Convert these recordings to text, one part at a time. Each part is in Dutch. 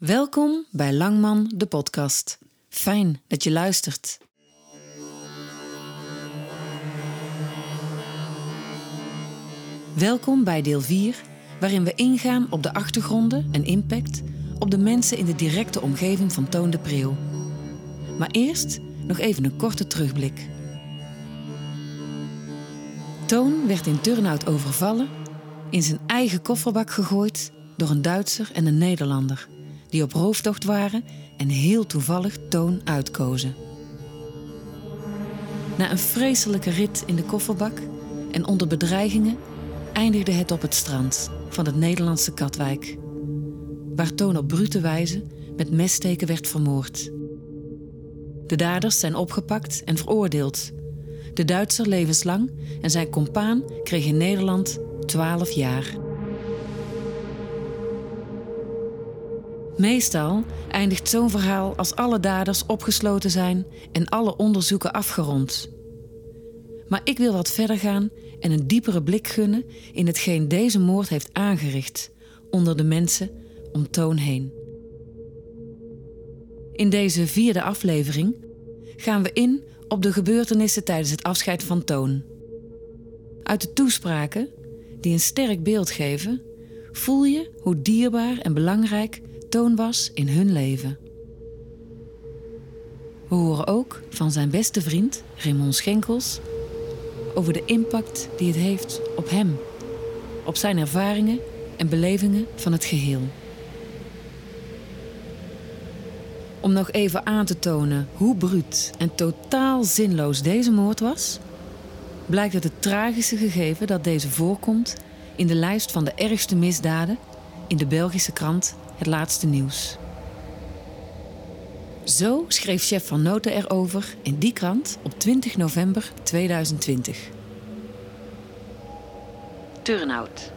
Welkom bij Langman, de podcast. Fijn dat je luistert. Welkom bij deel 4, waarin we ingaan op de achtergronden en impact op de mensen in de directe omgeving van Toon de Preeuw. Maar eerst nog even een korte terugblik. Toon werd in Turnhout overvallen, in zijn eigen kofferbak gegooid door een Duitser en een Nederlander die op rooftocht waren en heel toevallig Toon uitkozen. Na een vreselijke rit in de kofferbak en onder bedreigingen eindigde het op het strand van het Nederlandse Katwijk, waar Toon op brute wijze met messteken werd vermoord. De daders zijn opgepakt en veroordeeld. De Duitser levenslang en zijn compaan kreeg in Nederland 12 jaar. Meestal eindigt zo'n verhaal als alle daders opgesloten zijn en alle onderzoeken afgerond. Maar ik wil wat verder gaan en een diepere blik gunnen in hetgeen deze moord heeft aangericht onder de mensen om Toon heen. In deze vierde aflevering gaan we in op de gebeurtenissen tijdens het afscheid van Toon. Uit de toespraken, die een sterk beeld geven, voel je hoe dierbaar en belangrijk Toon was in hun leven. We horen ook van zijn beste vriend Raymond Schenkels over de impact die het heeft op hem, op zijn ervaringen en belevingen van het geheel. Om nog even aan te tonen hoe bruut en totaal zinloos deze moord was, blijkt uit het tragische gegeven dat deze voorkomt in de lijst van de ergste misdaden in de Belgische krant Het Laatste Nieuws. Zo schreef chef van Noten erover in die krant op 20 november 2020. Turnhout.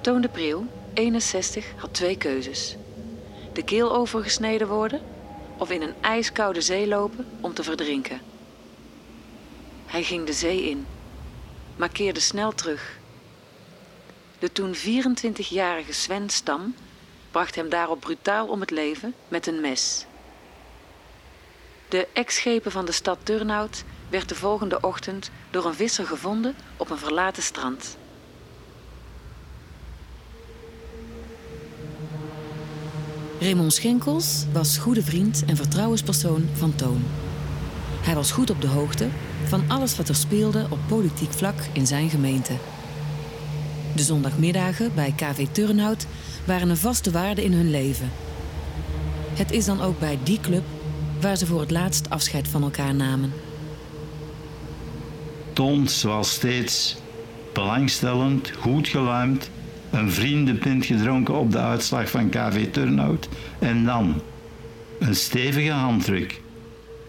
Toon de Preeuw, 61, had twee keuzes. De keel overgesneden worden of in een ijskoude zee lopen om te verdrinken. Hij ging de zee in, maar keerde snel terug. De toen 24-jarige Sven Stam bracht hem daarop brutaal om het leven met een mes. De ex-schepen van de stad Turnhout werd de volgende ochtend door een visser gevonden op een verlaten strand. Raymond Schenkels was goede vriend en vertrouwenspersoon van Toon. Hij was goed op de hoogte van alles wat er speelde op politiek vlak in zijn gemeente. De zondagmiddagen bij KV Turnhout waren een vaste waarde in hun leven. Het is dan ook bij die club waar ze voor het laatst afscheid van elkaar namen. Toon was steeds belangstellend, goed geluimd, een vriendenpint gedronken op de uitslag van KV Turnhout en dan een stevige handdruk,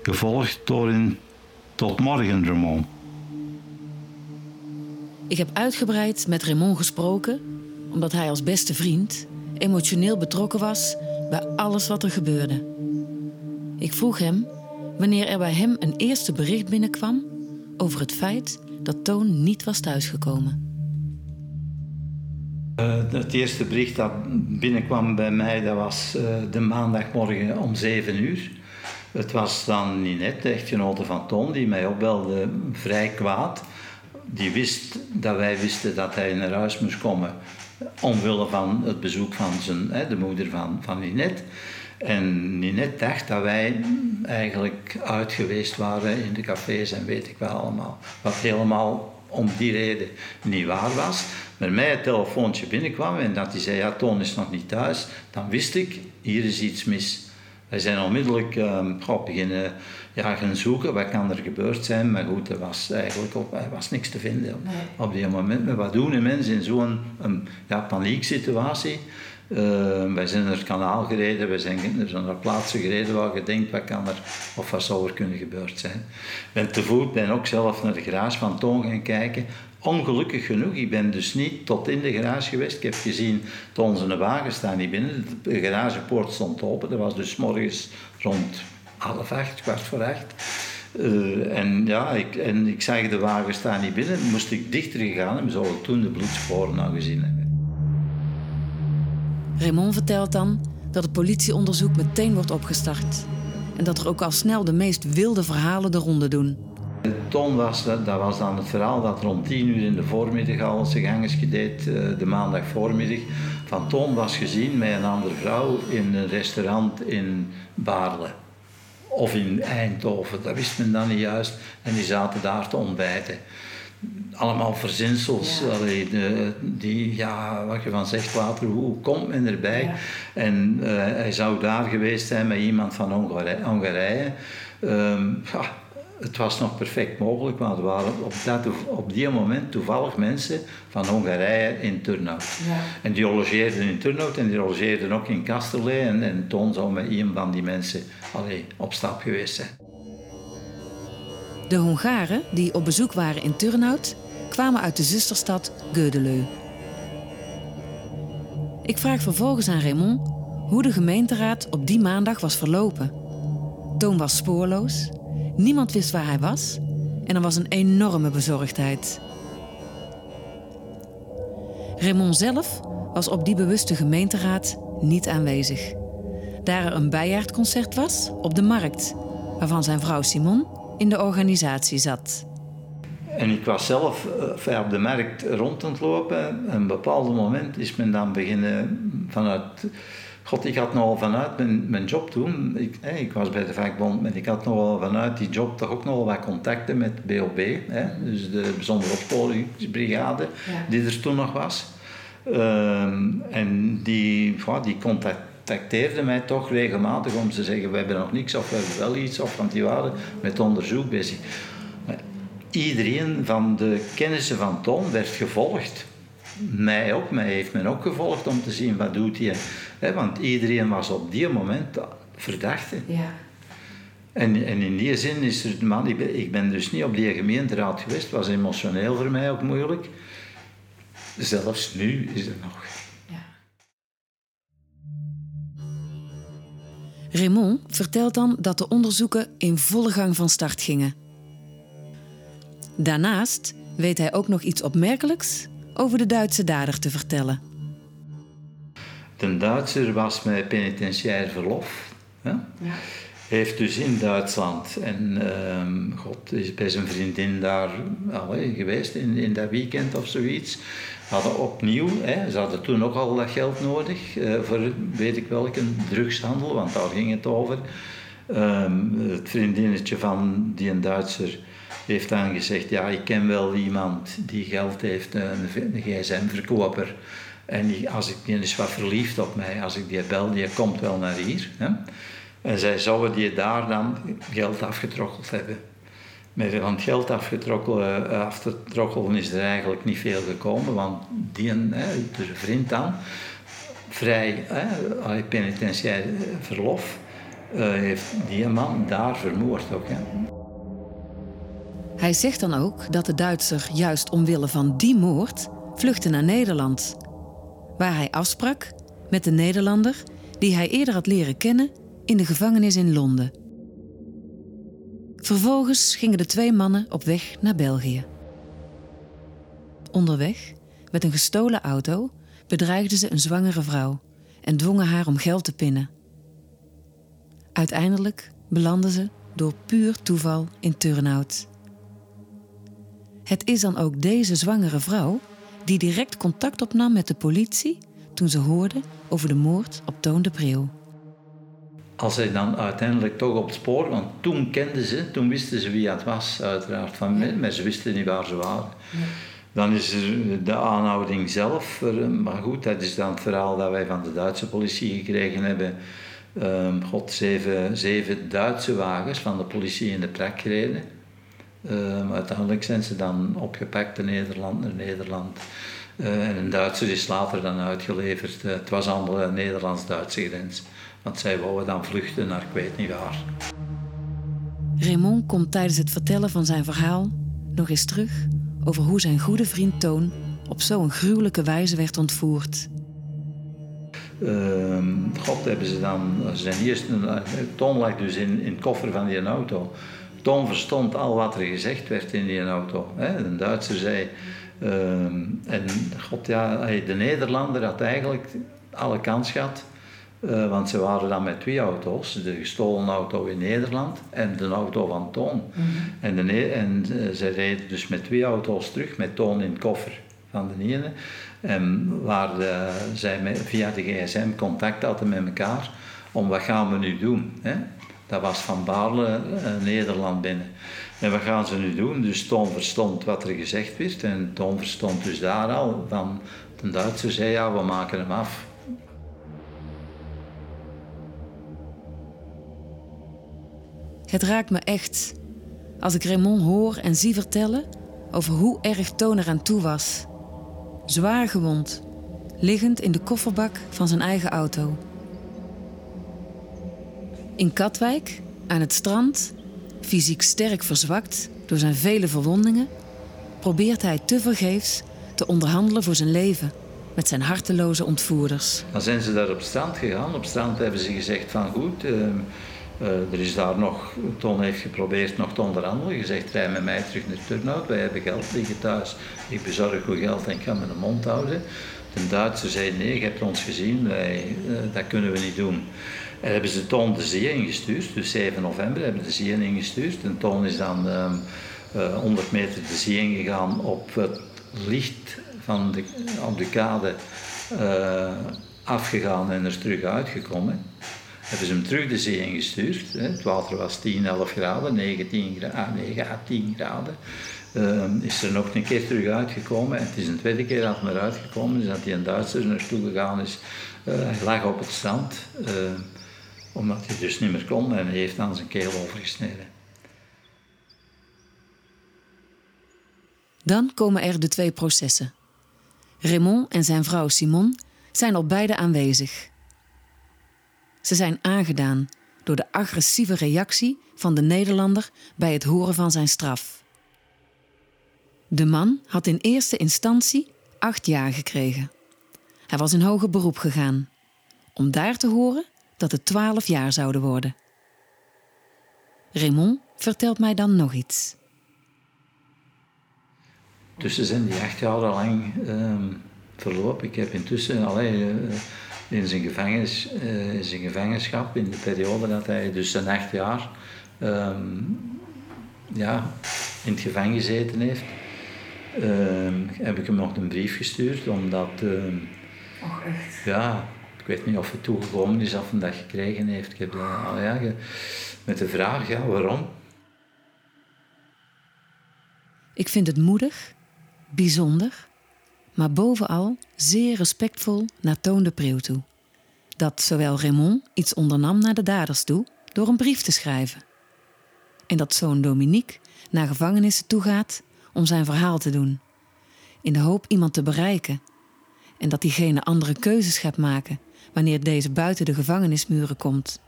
gevolgd door een tot morgen Ramon. Ik heb uitgebreid met Raymond gesproken, omdat hij als beste vriend emotioneel betrokken was bij alles wat er gebeurde. Ik vroeg hem wanneer er bij hem een eerste bericht binnenkwam over het feit dat Toon niet was thuisgekomen. Uh, het eerste bericht dat binnenkwam bij mij, dat was uh, de maandagmorgen om 7 uur. Het was dan Ninette, de echtgenote van Toon, die mij opbelde, vrij kwaad. Die wist dat wij wisten dat hij naar huis moest komen, omwille van het bezoek van zijn, hè, de moeder van, van Ninette. En Ninette dacht dat wij eigenlijk uit geweest waren in de cafés en weet ik wel allemaal. Wat helemaal om die reden niet waar was. Maar mij het telefoontje binnenkwam en dat hij zei, ja, Toon is nog niet thuis, dan wist ik, hier is iets mis. Wij zijn onmiddellijk uh, beginnen ja, gaan zoeken, wat kan er gebeurd zijn. Maar goed, er was eigenlijk op, er was niks te vinden op die moment. Maar wat doen mensen in zo'n ja, panieksituatie? Uh, wij zijn naar het kanaal gereden, wij zijn naar plaatsen gereden waar je denkt, wat kan er of wat zou er kunnen gebeurd zijn. Ik ben te voet, ben ook zelf naar de garage van Toon gaan kijken. Ongelukkig genoeg, ik ben dus niet tot in de garage geweest. Ik heb gezien dat onze wagen staan niet binnen. De garagepoort stond open. Dat was dus morgens rond half acht, kwart voor acht. Uh, en ja, ik, en ik zag de wagen staan niet binnen. Moest ik dichter gegaan en zou ik toen de bloedsporen nou gezien hebben. Raymond vertelt dan dat het politieonderzoek meteen wordt opgestart. En dat er ook al snel de meest wilde verhalen de ronde doen. Ton was, dat was dan het verhaal dat rond 10 uur in de voormiddag al zijn gang is gedeed, eh, de maandag voormiddag. Van Ton was gezien met een andere vrouw in een restaurant in Baarle. Of in Eindhoven, dat wist men dan niet juist. En die zaten daar te ontbijten allemaal verzinsels. de, die, ja, wat je van zegt, hoe komt men erbij? En uh, hij zou daar geweest zijn met iemand van Hongarije. Hongarije. Um, ja, het was nog perfect mogelijk, want er waren op, dat, op die moment toevallig mensen van Hongarije in Turnhout. Ja. En die logeerden in Turnhout en die logeerden ook in Kasterlee. En, en Toon zou met een van die mensen allee, op stap geweest zijn. De Hongaren, die op bezoek waren in Turnhout, kwamen uit de zusterstad Gödeleu. Ik vraag vervolgens aan Raymond hoe de gemeenteraad op die maandag was verlopen. Toon was spoorloos, niemand wist waar hij was en er was een enorme bezorgdheid. Raymond zelf was op die bewuste gemeenteraad niet aanwezig. Daar er een bijaardconcert was op de markt, waarvan zijn vrouw Simon in de organisatie zat. En ik was zelf uh, op de markt rond aan lopen. Op een bepaald moment is men dan beginnen vanuit... God, ik had nogal vanuit mijn, mijn job toen, ik, ik was bij de vakbond, maar ik had nogal vanuit die job toch ook nogal wat contacten met BOB, hè, dus de bijzondere opsporingsbrigade, die er toen nog was. Ehm, en die, die contacteerde mij toch regelmatig om te zeggen, we hebben nog niks of we hebben wel iets, of want die waren met onderzoek bezig iedereen van de kennissen van Tom werd gevolgd. Mij ook, mij heeft men ook gevolgd om te zien wat doet hij. He, want iedereen was op die moment verdachte. Ja. En, en in die zin is het, man, ik ben, ik ben dus niet op die gemeenteraad geweest, het was emotioneel voor mij ook moeilijk. Zelfs nu is het nog. Ja. Raymond vertelt dan dat de onderzoeken in volle gang van start gingen. Daarnaast weet hij ook nog iets opmerkelijks over de Duitse dader te vertellen. De Duitser was met penitentiair verlof. Ja? Heeft dus in Duitsland en uh, God is bij zijn vriendin daar allee, geweest in, in dat weekend of zoiets. Hadden opnieuw, hè, ze hadden toen ook al dat geld nodig uh, voor weet ik welke drugshandel, want daar ging het over. Um, het vriendinnetje van die een Duitser heeft dan gezegd, ja, ik ken wel iemand die geld heeft, een, een gsm-verkoper. En die, als ik, die is wat verliefd op mij, als ik die bel, die komt wel naar hier. Hè? En zij zouden die daar dan geld afgetrokkeld hebben. Met van het geld afgetrokkelen, eh, afgetrokkelen is er eigenlijk niet veel gekomen, want die, hè, de vriend dan, vrij hè, penitentiair verlof, uh, heeft die man daar vermoord ook. Hè. Hij zegt dan ook dat de Duitser juist omwille van die moord vluchtte naar Nederland, waar hij afsprak met de Nederlander die hij eerder had leren kennen in de gevangenis in Londen. Vervolgens gingen de twee mannen op weg naar België. Onderweg, met een gestolen auto, bedreigden ze een zwangere vrouw en dwongen haar om geld te pinnen. Uiteindelijk belanden ze door puur toeval in Turnhout. Het is dan ook deze zwangere vrouw die direct contact opnam met de politie toen ze hoorde over de moord op Toon de Preeuw. Als zij dan uiteindelijk toch op het spoor, want toen kenden ze, toen wisten ze wie het was, uiteraard, van mij, maar ze wisten niet waar ze waren. Dan is er de aanhouding zelf, maar goed, dat is dan het verhaal dat wij van de Duitse politie gekregen hebben. Um, God, zeven, zeven Duitse wagens van de politie in de prak gereden Ehm, uiteindelijk zijn ze dan opgepakt in Nederland naar Nederland. Uh, en een Duitser is later dan uitgeleverd. Uh, het was allemaal de Nederlands-Duitse grens. Want zij wouden dan vluchten naar ik weet niet waar. Raymond komt tijdens het vertellen van zijn verhaal nog eens terug over hoe zijn goede vriend Toon op zo'n gruwelijke wijze werd ontvoerd. Uh, God hebben ze dan, zijn eerste, Toon lag dus in, in het koffer van die auto. Tom verstond al wat er gezegd werd in die auto. Een Duitser zei. Ehm, en God, ja, de Nederlander had eigenlijk alle kans gehad Uh, want ze waren dan met twee auto's. De gestolen auto in Nederland en de auto van Toon. Mhm. En, de, en uh, ze reden dus met twee auto's terug, met Toon in het koffer van de ene. En waar de, zij met, via de gsm contact hadden met elkaar om wat gaan we nu doen. Hè? Dat was van Baarle, uh, Nederland binnen. En wat gaan ze nu doen? Dus Toon verstond wat er gezegd werd. En Toon verstond dus daar al van de Duitser zei ja, we maken hem af. Het raakt me echt als ik Raymond hoor en zie vertellen over hoe erg Toon eraan toe was. Zwaar gewond, liggend in de kofferbak van zijn eigen auto. In Katwijk, aan het strand, fysiek sterk verzwakt door zijn vele verwondingen, probeert hij tevergeefs te onderhandelen voor zijn leven met zijn harteloze ontvoerders. Dan zijn ze daar op strand gegaan. Op strand hebben ze gezegd van goed, uh, uh, er is daar nog, Ton heeft geprobeerd nog te onderhandelen. Gezegd, rij met mij terug naar Turnhout, wij hebben geld liggen thuis. Ik bezorg goed geld en ik ga mijn mond houden. De Duitser zei nee, je hebt ons gezien, wij, uh, dat kunnen we niet doen. En hebben ze Toon de zee ingestuurd, dus 7 november hebben de zee ingestuurd. En Toon is dan um, uh, 100 meter de zee ingegaan op het licht van de, op de kade uh, afgegaan en er terug uitgekomen. Hebben ze hem terug de zee ingestuurd. Hè. Het water was 10, 11 graden, 19 graden, ah, 9 à 10 graden. Is er nog een keer terug uitgekomen. En het is een tweede keer dat hij eruit gekomen is, dat hij een Duitser naartoe gegaan is. Uh, hij lag op het strand. Omdat hij dus niet meer kon en heeft aan zijn keel overgesneden. Dan komen er de twee processen. Raymond en zijn vrouw Simon zijn al beide aanwezig. Ze zijn aangedaan door de agressieve reactie van de Nederlander bij het horen van zijn straf. De man had in eerste instantie acht jaar gekregen. Hij was in hoger beroep gegaan om daar te horen dat het twaalf jaar zouden worden. Raymond vertelt mij dan nog iets. Tussen zijn die acht jaar al lang uh, verlopen. Ik heb intussen alleen uh, in, zijn gevangenis, uh, in zijn gevangenschap, in de periode dat hij dus zijn acht jaar um, ja, in het gevangen gezeten heeft, ehm, heb ik hem nog een brief gestuurd, omdat... Och, echt? Ja, ik weet niet of het toegekomen is of hij dat gekregen heeft. Ik heb al ja, met de vraag, ja, waarom? Ik vind het moedig, bijzonder, maar bovenal zeer respectvol naar Toon de Preeuw toe. Dat zowel Raymond iets ondernam naar de daders toe door een brief te schrijven. En dat zoon Dominique naar gevangenissen toegaat om zijn verhaal te doen. In de hoop iemand te bereiken. En dat diegene andere keuzes gaat maken wanneer deze buiten de gevangenismuren komt.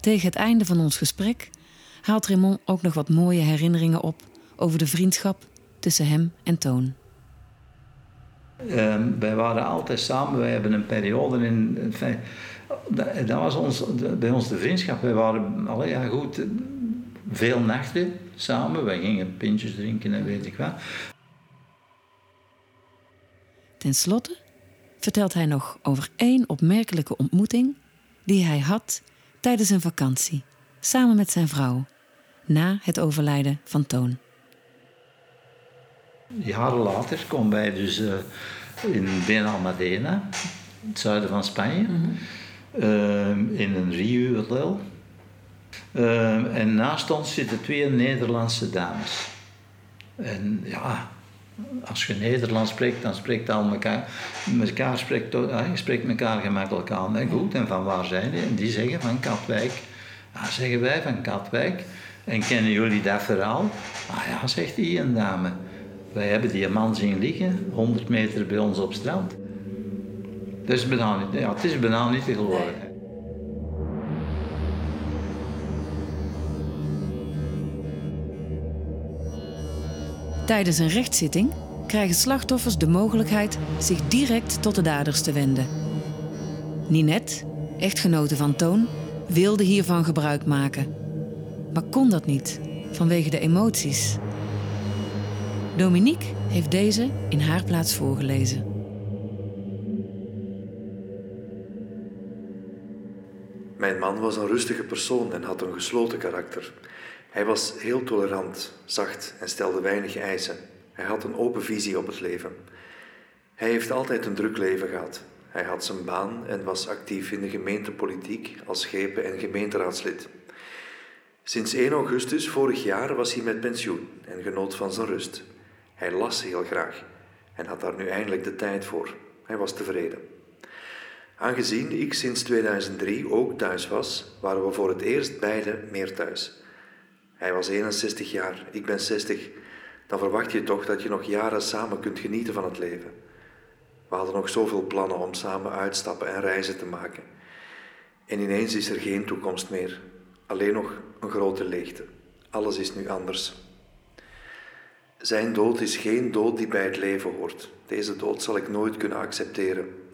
Tegen het einde van ons gesprek haalt Raymond ook nog wat mooie herinneringen op over de vriendschap tussen hem en Toon. Uh, wij waren altijd samen, wij hebben een periode in. Dat was ons, bij ons de vriendschap. Wij waren al ja, goed, veel nachten samen. Wij gingen pintjes drinken en weet ik wat. Ten slotte vertelt hij nog over één opmerkelijke ontmoeting die hij had tijdens een vakantie, samen met zijn vrouw, na het overlijden van Toon. Jaren later komen wij dus uh, in Benalmadena, het zuiden van Spanje, mm -hmm. uh, in een Rio-hotel. Uh, en naast ons zitten twee Nederlandse dames. En ja, als je Nederlands spreekt, dan spreekt al elkaar, elkaar spreekt, je spreekt elkaar gemakkelijk aan. Hè? Goed, en van waar zijn die? En die zeggen van Katwijk. Ja, zeggen wij van Katwijk. En kennen jullie dat verhaal? Ah ja, zegt die een dame. Wij hebben die man zien liggen, 100 meter bij ons op strand. Is bijna ja, het is bijna niet te geloven. Tijdens een rechtszitting krijgen slachtoffers de mogelijkheid zich direct tot de daders te wenden. Ninette, echtgenote van Toon, wilde hiervan gebruik maken, maar kon dat niet vanwege de emoties. Dominique heeft deze in haar plaats voorgelezen. Mijn man was een rustige persoon en had een gesloten karakter. Hij was heel tolerant, zacht en stelde weinig eisen. Hij had een open visie op het leven. Hij heeft altijd een druk leven gehad. Hij had zijn baan en was actief in de gemeentepolitiek als schepen- en gemeenteraadslid. Sinds 1 augustus vorig jaar was hij met pensioen en genoot van zijn rust. Hij las heel graag en had daar nu eindelijk de tijd voor. Hij was tevreden. Aangezien ik sinds 2003 ook thuis was, waren we voor het eerst beide meer thuis. Hij was 61 jaar, ik ben 60. Dan verwacht je toch dat je nog jaren samen kunt genieten van het leven. We hadden nog zoveel plannen om samen uitstappen en reizen te maken. En ineens is er geen toekomst meer. Alleen nog een grote leegte. Alles is nu anders. Zijn dood is geen dood die bij het leven hoort. Deze dood zal ik nooit kunnen accepteren.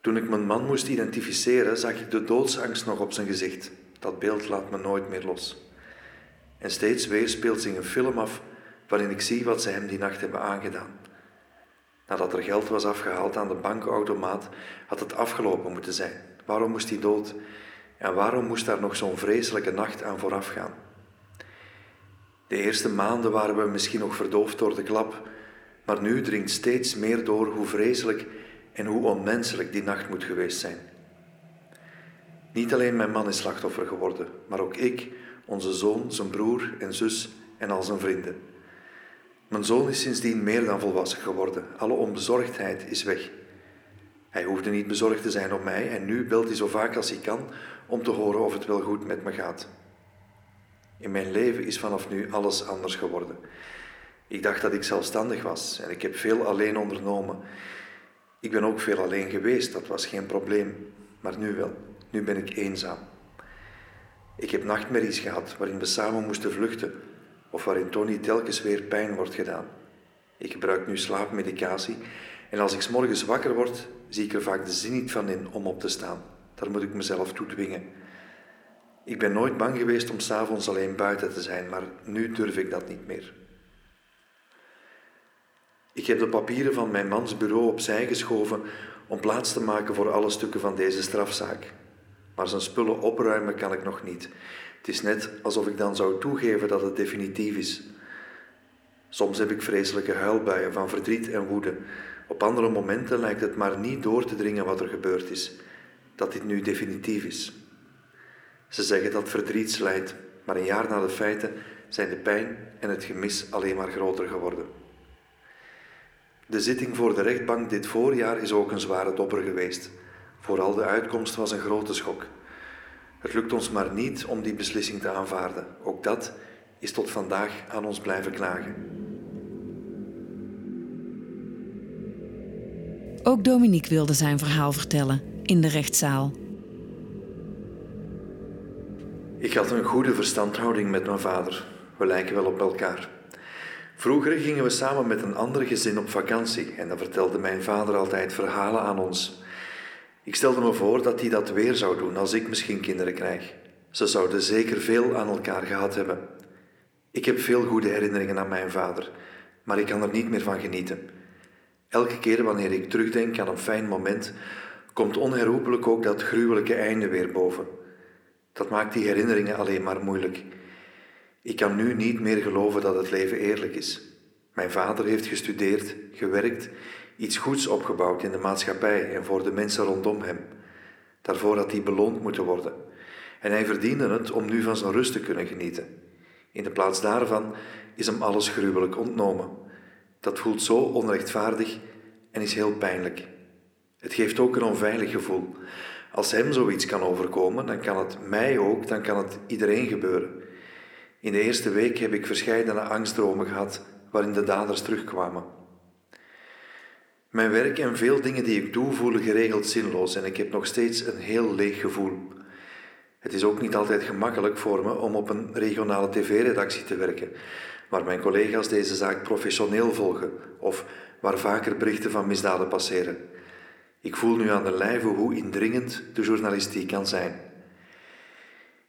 Toen ik mijn man moest identificeren, zag ik de doodsangst nog op zijn gezicht. Dat beeld laat me nooit meer los. En steeds weer speelt zich een film af waarin ik zie wat ze hem die nacht hebben aangedaan. Nadat er geld was afgehaald aan de bankautomaat, had het afgelopen moeten zijn. Waarom moest hij dood? En waarom moest daar nog zo'n vreselijke nacht aan vooraf gaan? De eerste maanden waren we misschien nog verdoofd door de klap, maar nu dringt steeds meer door hoe vreselijk en hoe onmenselijk die nacht moet geweest zijn. Niet alleen mijn man is slachtoffer geworden, maar ook ik, onze zoon, zijn broer en zus en al zijn vrienden. Mijn zoon is sindsdien meer dan volwassen geworden. Alle onbezorgdheid is weg. Hij hoefde niet bezorgd te zijn op mij en nu belt hij zo vaak als hij kan om te horen of het wel goed met me gaat. In mijn leven is vanaf nu alles anders geworden. Ik dacht dat ik zelfstandig was en ik heb veel alleen ondernomen. Ik ben ook veel alleen geweest, dat was geen probleem. Maar nu wel, nu ben ik eenzaam. Ik heb nachtmerries gehad waarin we samen moesten vluchten of waarin Tony telkens weer pijn wordt gedaan. Ik gebruik nu slaapmedicatie en als ik s morgens wakker word, zie ik er vaak de zin niet van in om op te staan. Daar moet ik mezelf toe dwingen. Ik ben nooit bang geweest om s'avonds alleen buiten te zijn, maar nu durf ik dat niet meer. Ik heb de papieren van mijn mans bureau opzij geschoven om plaats te maken voor alle stukken van deze strafzaak. Maar zijn spullen opruimen kan ik nog niet. Het is net alsof ik dan zou toegeven dat het definitief is. Soms heb ik vreselijke huilbuien van verdriet en woede. Op andere momenten lijkt het maar niet door te dringen wat er gebeurd is, dat dit nu definitief is. Ze zeggen dat verdriet slijt, maar een jaar na de feiten zijn de pijn en het gemis alleen maar groter geworden. De zitting voor de rechtbank dit voorjaar is ook een zware dobber geweest. Vooral de uitkomst was een grote schok. Het lukt ons maar niet om die beslissing te aanvaarden. Ook dat is tot vandaag aan ons blijven klagen. Ook Dominique wilde zijn verhaal vertellen in de rechtszaal. Ik had een goede verstandhouding met mijn vader. We lijken wel op elkaar. Vroeger gingen we samen met een ander gezin op vakantie en dan vertelde mijn vader altijd verhalen aan ons. Ik stelde me voor dat hij dat weer zou doen als ik misschien kinderen krijg. Ze zouden zeker veel aan elkaar gehad hebben. Ik heb veel goede herinneringen aan mijn vader, maar ik kan er niet meer van genieten. Elke keer wanneer ik terugdenk aan een fijn moment, komt onherroepelijk ook dat gruwelijke einde weer boven. Dat maakt die herinneringen alleen maar moeilijk. Ik kan nu niet meer geloven dat het leven eerlijk is. Mijn vader heeft gestudeerd, gewerkt, iets goeds opgebouwd in de maatschappij en voor de mensen rondom hem. Daarvoor had hij beloond moeten worden. En hij verdiende het om nu van zijn rust te kunnen genieten. In de plaats daarvan is hem alles gruwelijk ontnomen. Dat voelt zo onrechtvaardig en is heel pijnlijk. Het geeft ook een onveilig gevoel. Als hem zoiets kan overkomen, dan kan het mij ook, dan kan het iedereen gebeuren. In de eerste week heb ik verscheidene angstdromen gehad waarin de daders terugkwamen. Mijn werk en veel dingen die ik doe voelen geregeld zinloos en ik heb nog steeds een heel leeg gevoel. Het is ook niet altijd gemakkelijk voor me om op een regionale tv-redactie te werken, waar mijn collega's deze zaak professioneel volgen of waar vaker berichten van misdaden passeren. Ik voel nu aan de lijve hoe indringend de journalistiek kan zijn.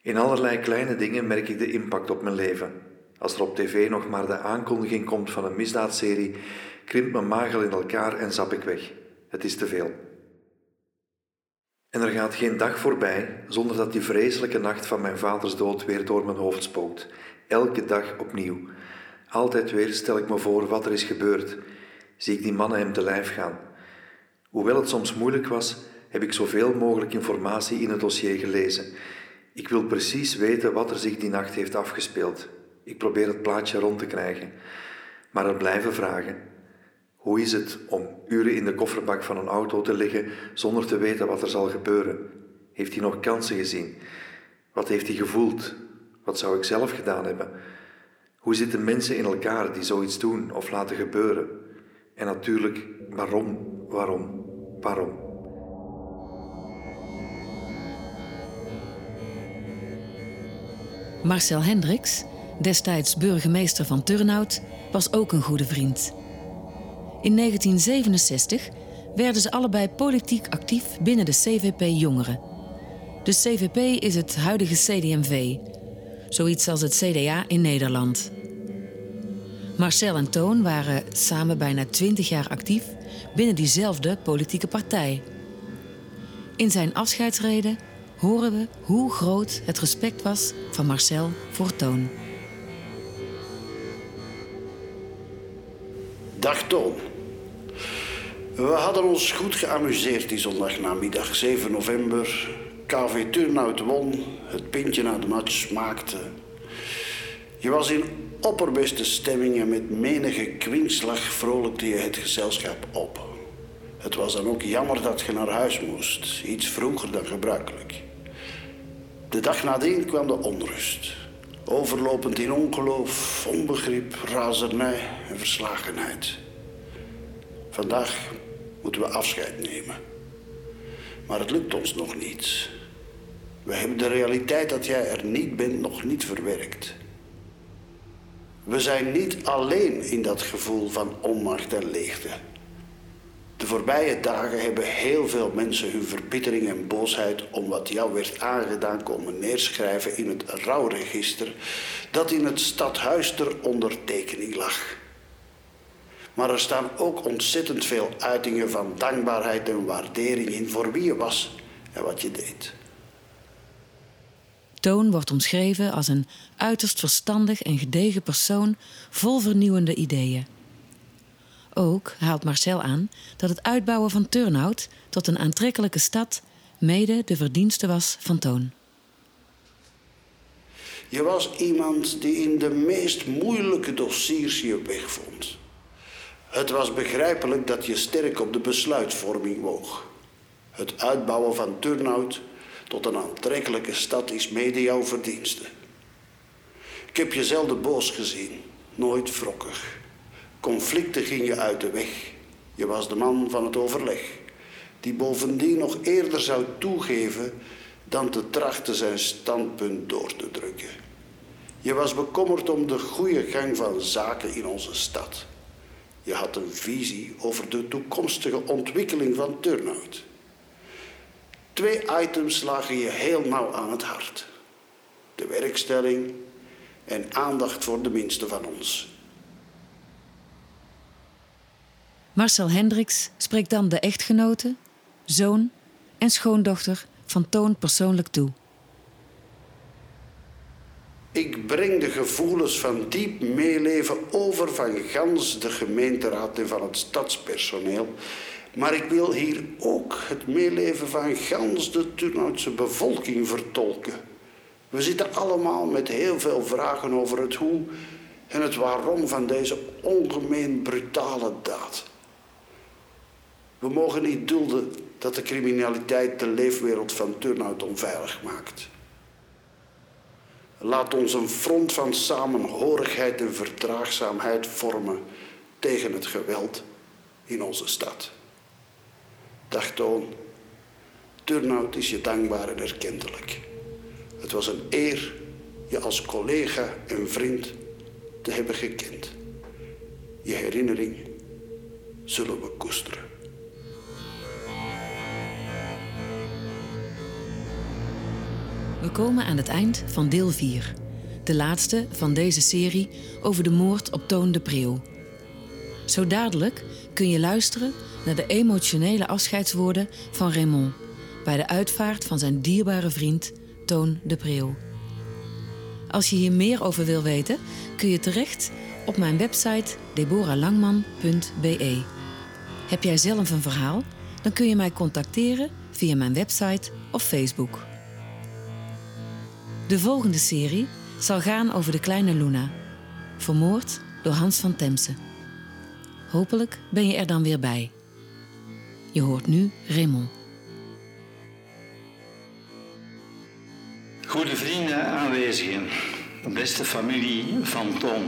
In allerlei kleine dingen merk ik de impact op mijn leven. Als er op tv nog maar de aankondiging komt van een misdaadserie, krimpt mijn magel in elkaar en zap ik weg. Het is te veel. En er gaat geen dag voorbij zonder dat die vreselijke nacht van mijn vaders dood weer door mijn hoofd spookt. Elke dag opnieuw. Altijd weer stel ik me voor wat er is gebeurd. Zie ik die mannen hem te lijf gaan. Hoewel het soms moeilijk was, heb ik zoveel mogelijk informatie in het dossier gelezen. Ik wil precies weten wat er zich die nacht heeft afgespeeld. Ik probeer het plaatje rond te krijgen. Maar er blijven vragen. Hoe is het om uren in de kofferbak van een auto te liggen zonder te weten wat er zal gebeuren? Heeft hij nog kansen gezien? Wat heeft hij gevoeld? Wat zou ik zelf gedaan hebben? Hoe zitten mensen in elkaar die zoiets doen of laten gebeuren? En natuurlijk, waarom, waarom, waarom? Marcel Hendricks, destijds burgemeester van Turnhout, was ook een goede vriend. In 1967 werden ze allebei politiek actief binnen de CVP Jongeren. De CVP is het huidige CDMV, zoiets als het CDA in Nederland. Marcel en Toon waren samen bijna 20 jaar actief binnen diezelfde politieke partij. In zijn afscheidsreden horen we hoe groot het respect was van Marcel voor Toon. Dag Toon. We hadden ons goed geamuseerd die zondagnamiddag 7 november. KV Turnhout won, het pintje na de match smaakte. Je was in opperbeste stemming en met menige kwinkslag vrolijkte je het gezelschap op. Het was dan ook jammer dat je naar huis moest, iets vroeger dan gebruikelijk. De dag nadien kwam de onrust. Overlopend in ongeloof, onbegrip, razernij en verslagenheid. Vandaag moeten we afscheid nemen. Maar het lukt ons nog niet. We hebben de realiteit dat jij er niet bent nog niet verwerkt. We zijn niet alleen in dat gevoel van onmacht en leegte. De voorbije dagen hebben heel veel mensen hun verbittering en boosheid om wat jou werd aangedaan komen neerschrijven in het rouwregister dat in het stadhuis ter ondertekening lag. Maar er staan ook ontzettend veel uitingen van dankbaarheid en waardering in voor wie je was en wat je deed. Toon wordt omschreven als een uiterst verstandig en gedegen persoon vol vernieuwende ideeën. Ook haalt Marcel aan dat het uitbouwen van Turnhout tot een aantrekkelijke stad mede de verdienste was van Toon. Je was iemand die in de meest moeilijke dossiers je weg vond. Het was begrijpelijk dat je sterk op de besluitvorming woog. Het uitbouwen van Turnhout tot een aantrekkelijke stad is mede jouw verdienste. Ik heb je zelden boos gezien, nooit wrokkig. Conflicten ging je uit de weg. Je was de man van het overleg, die bovendien nog eerder zou toegeven dan te trachten zijn standpunt door te drukken. Je was bekommerd om de goede gang van zaken in onze stad. Je had een visie over de toekomstige ontwikkeling van Turnhout. Twee items lagen je heel nauw aan het hart: de werkstelling en aandacht voor de minste van ons. Marcel Hendricks spreekt dan de echtgenote, zoon en schoondochter van Toon persoonlijk toe. Ik breng de gevoelens van diep meeleven over van gans de gemeenteraad en van het stadspersoneel. Maar ik wil hier ook het meeleven van gans de Turnhoutse bevolking vertolken. We zitten allemaal met heel veel vragen over het hoe en het waarom van deze ongemeen brutale daad. We mogen niet dulden dat de criminaliteit de leefwereld van Turnhout onveilig maakt. Laat ons een front van samenhorigheid en verdraagzaamheid vormen tegen het geweld in onze stad. Dag Toon, Turnhout is je dankbaar en erkentelijk. Het was een eer je als collega en vriend te hebben gekend. Je herinnering zullen we koesteren. We komen aan het eind van deel 4. De laatste van deze serie over de moord op Toon de Preeuw. Zo dadelijk kun je luisteren naar de emotionele afscheidswoorden van Raymond, bij de uitvaart van zijn dierbare vriend Toon de Preeuw. Als je hier meer over wil weten, kun je terecht op mijn website deboralangman.be. Heb jij zelf een verhaal? Dan kun je mij contacteren via mijn website of Facebook. De volgende serie zal gaan over de kleine Luna, vermoord door Hans van Temse. Hopelijk ben je er dan weer bij. Je hoort nu Raymond. Goede vrienden aanwezigen, beste familie van Tom,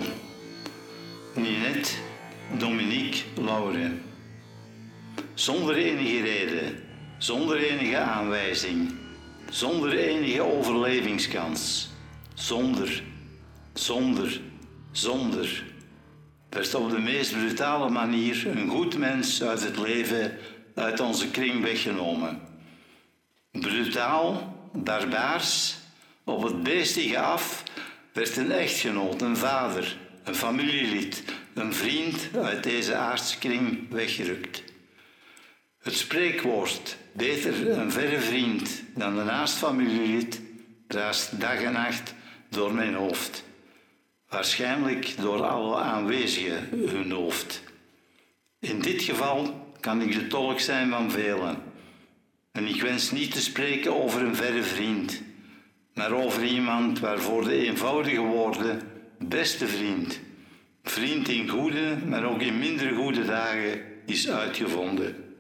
Ninette, Dominique, Lauren. Zonder enige reden, zonder enige aanwijzing, zonder enige overlevingskans, zonder, zonder, zonder, werd op de meest brutale manier een goed mens uit het leven, uit onze kring weggenomen. Brutaal, barbaars, op het beestige af werd een echtgenoot, een vader, een familielid, een vriend uit deze aardse kring weggerukt. Het spreekwoord beter een verre vriend dan een naast familielid raast dag en nacht door mijn hoofd. Waarschijnlijk door alle aanwezigen hun hoofd. In dit geval kan ik de tolk zijn van velen. En ik wens niet te spreken over een verre vriend, maar over iemand waarvoor de eenvoudige woorden beste vriend, vriend in goede, maar ook in minder goede dagen is uitgevonden.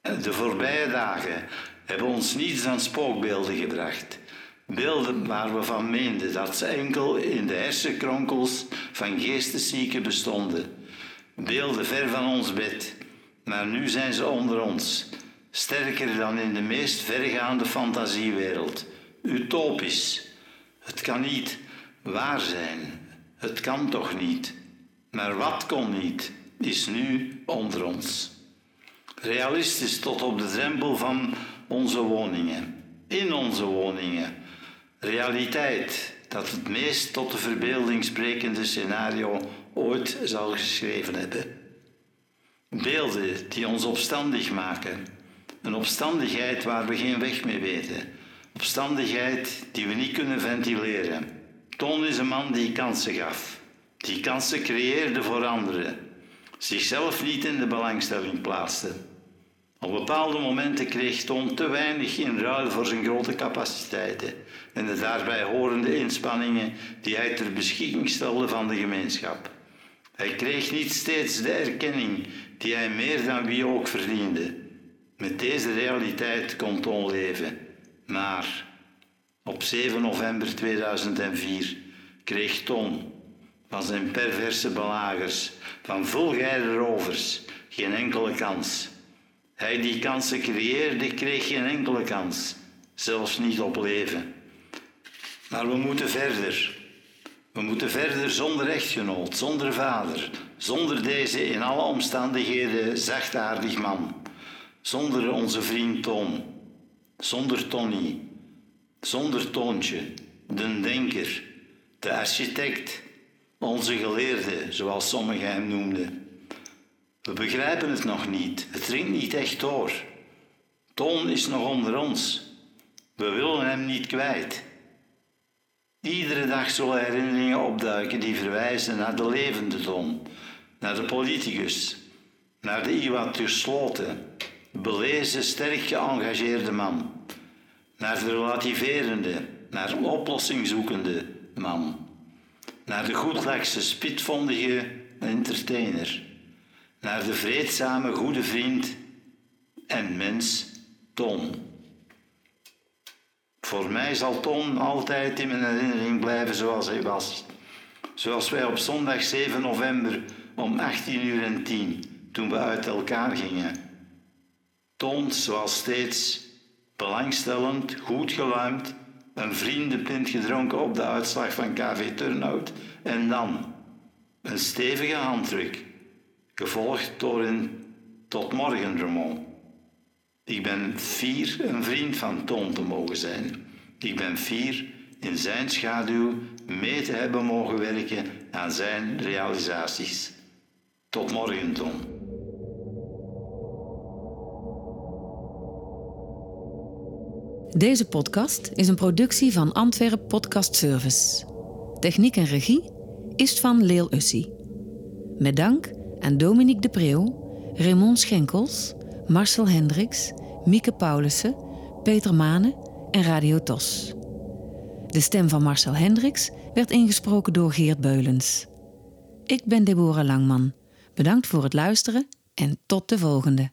De voorbije dagen hebben ons niets dan spookbeelden gebracht. Beelden waar we van meenden dat ze enkel in de hersenkronkels van geesteszieken bestonden. Beelden ver van ons bed, maar nu zijn ze onder ons, sterker dan in de meest vergaande fantasiewereld. Utopisch. Het kan niet waar zijn. Het kan toch niet. Maar wat kon niet, is nu onder ons realistisch tot op de drempel van onze woningen, in onze woningen. Realiteit dat het meest tot de verbeelding sprekende scenario ooit zal geschreven hebben. Beelden die ons opstandig maken. Een opstandigheid waar we geen weg mee weten. Opstandigheid die we niet kunnen ventileren. Toon is een man die kansen gaf. Die kansen creëerde voor anderen. Zichzelf niet in de belangstelling plaatste. Op bepaalde momenten kreeg Toon te weinig in ruil voor zijn grote capaciteiten en de daarbij horende inspanningen die hij ter beschikking stelde van de gemeenschap. Hij kreeg niet steeds de erkenning die hij meer dan wie ook verdiende. Met deze realiteit kon Toon leven. Maar op 7 november 2004 kreeg Toon van zijn perverse belagers, van vulgaire rovers, geen enkele kans. Hij die kansen creëerde, kreeg geen enkele kans, zelfs niet op leven. Maar we moeten verder. We moeten verder zonder echtgenoot, zonder vader, zonder deze in alle omstandigheden zachtaardig man, zonder onze vriend Tom, zonder Tony, zonder Toontje, de denker, de architect, onze geleerde, zoals sommigen hem noemden. We begrijpen het nog niet. Het dringt niet echt door. Toon is nog onder ons. We willen hem niet kwijt. Iedere dag zullen herinneringen opduiken die verwijzen naar de levende Toon, naar de politicus, naar de iwat gesloten, belezen, sterk geëngageerde man, naar de relativerende, naar een oplossingzoekende man, naar de goedlachse, spitvondige entertainer naar de vreedzame goede vriend en mens Ton. Voor mij zal Ton altijd in mijn herinnering blijven zoals hij was. Zoals wij op zondag 7 november om 18 uur en 10, toen we uit elkaar gingen. Ton, zoals steeds, belangstellend, goed geluimd, een vriendenpint gedronken op de uitslag van KV Turnhout en dan een stevige handdruk gevolgd door een tot morgen Ramon. Ik ben fier een vriend van Toon te mogen zijn. Ik ben fier in zijn schaduw mee te hebben mogen werken aan zijn realisaties. Tot morgen, Tom. Deze podcast is een productie van Antwerp Podcast Service. Techniek en regie is van Leel Ussie. Met dank aan Dominique de Preeuw, Raymond Schenkels, Marcel Hendricks, Mieke Paulussen, Peter Mane en Radio Tos. De stem van Marcel Hendricks werd ingesproken door Geert Beulens. Ik ben Deborah Langman. Bedankt voor het luisteren en tot de volgende.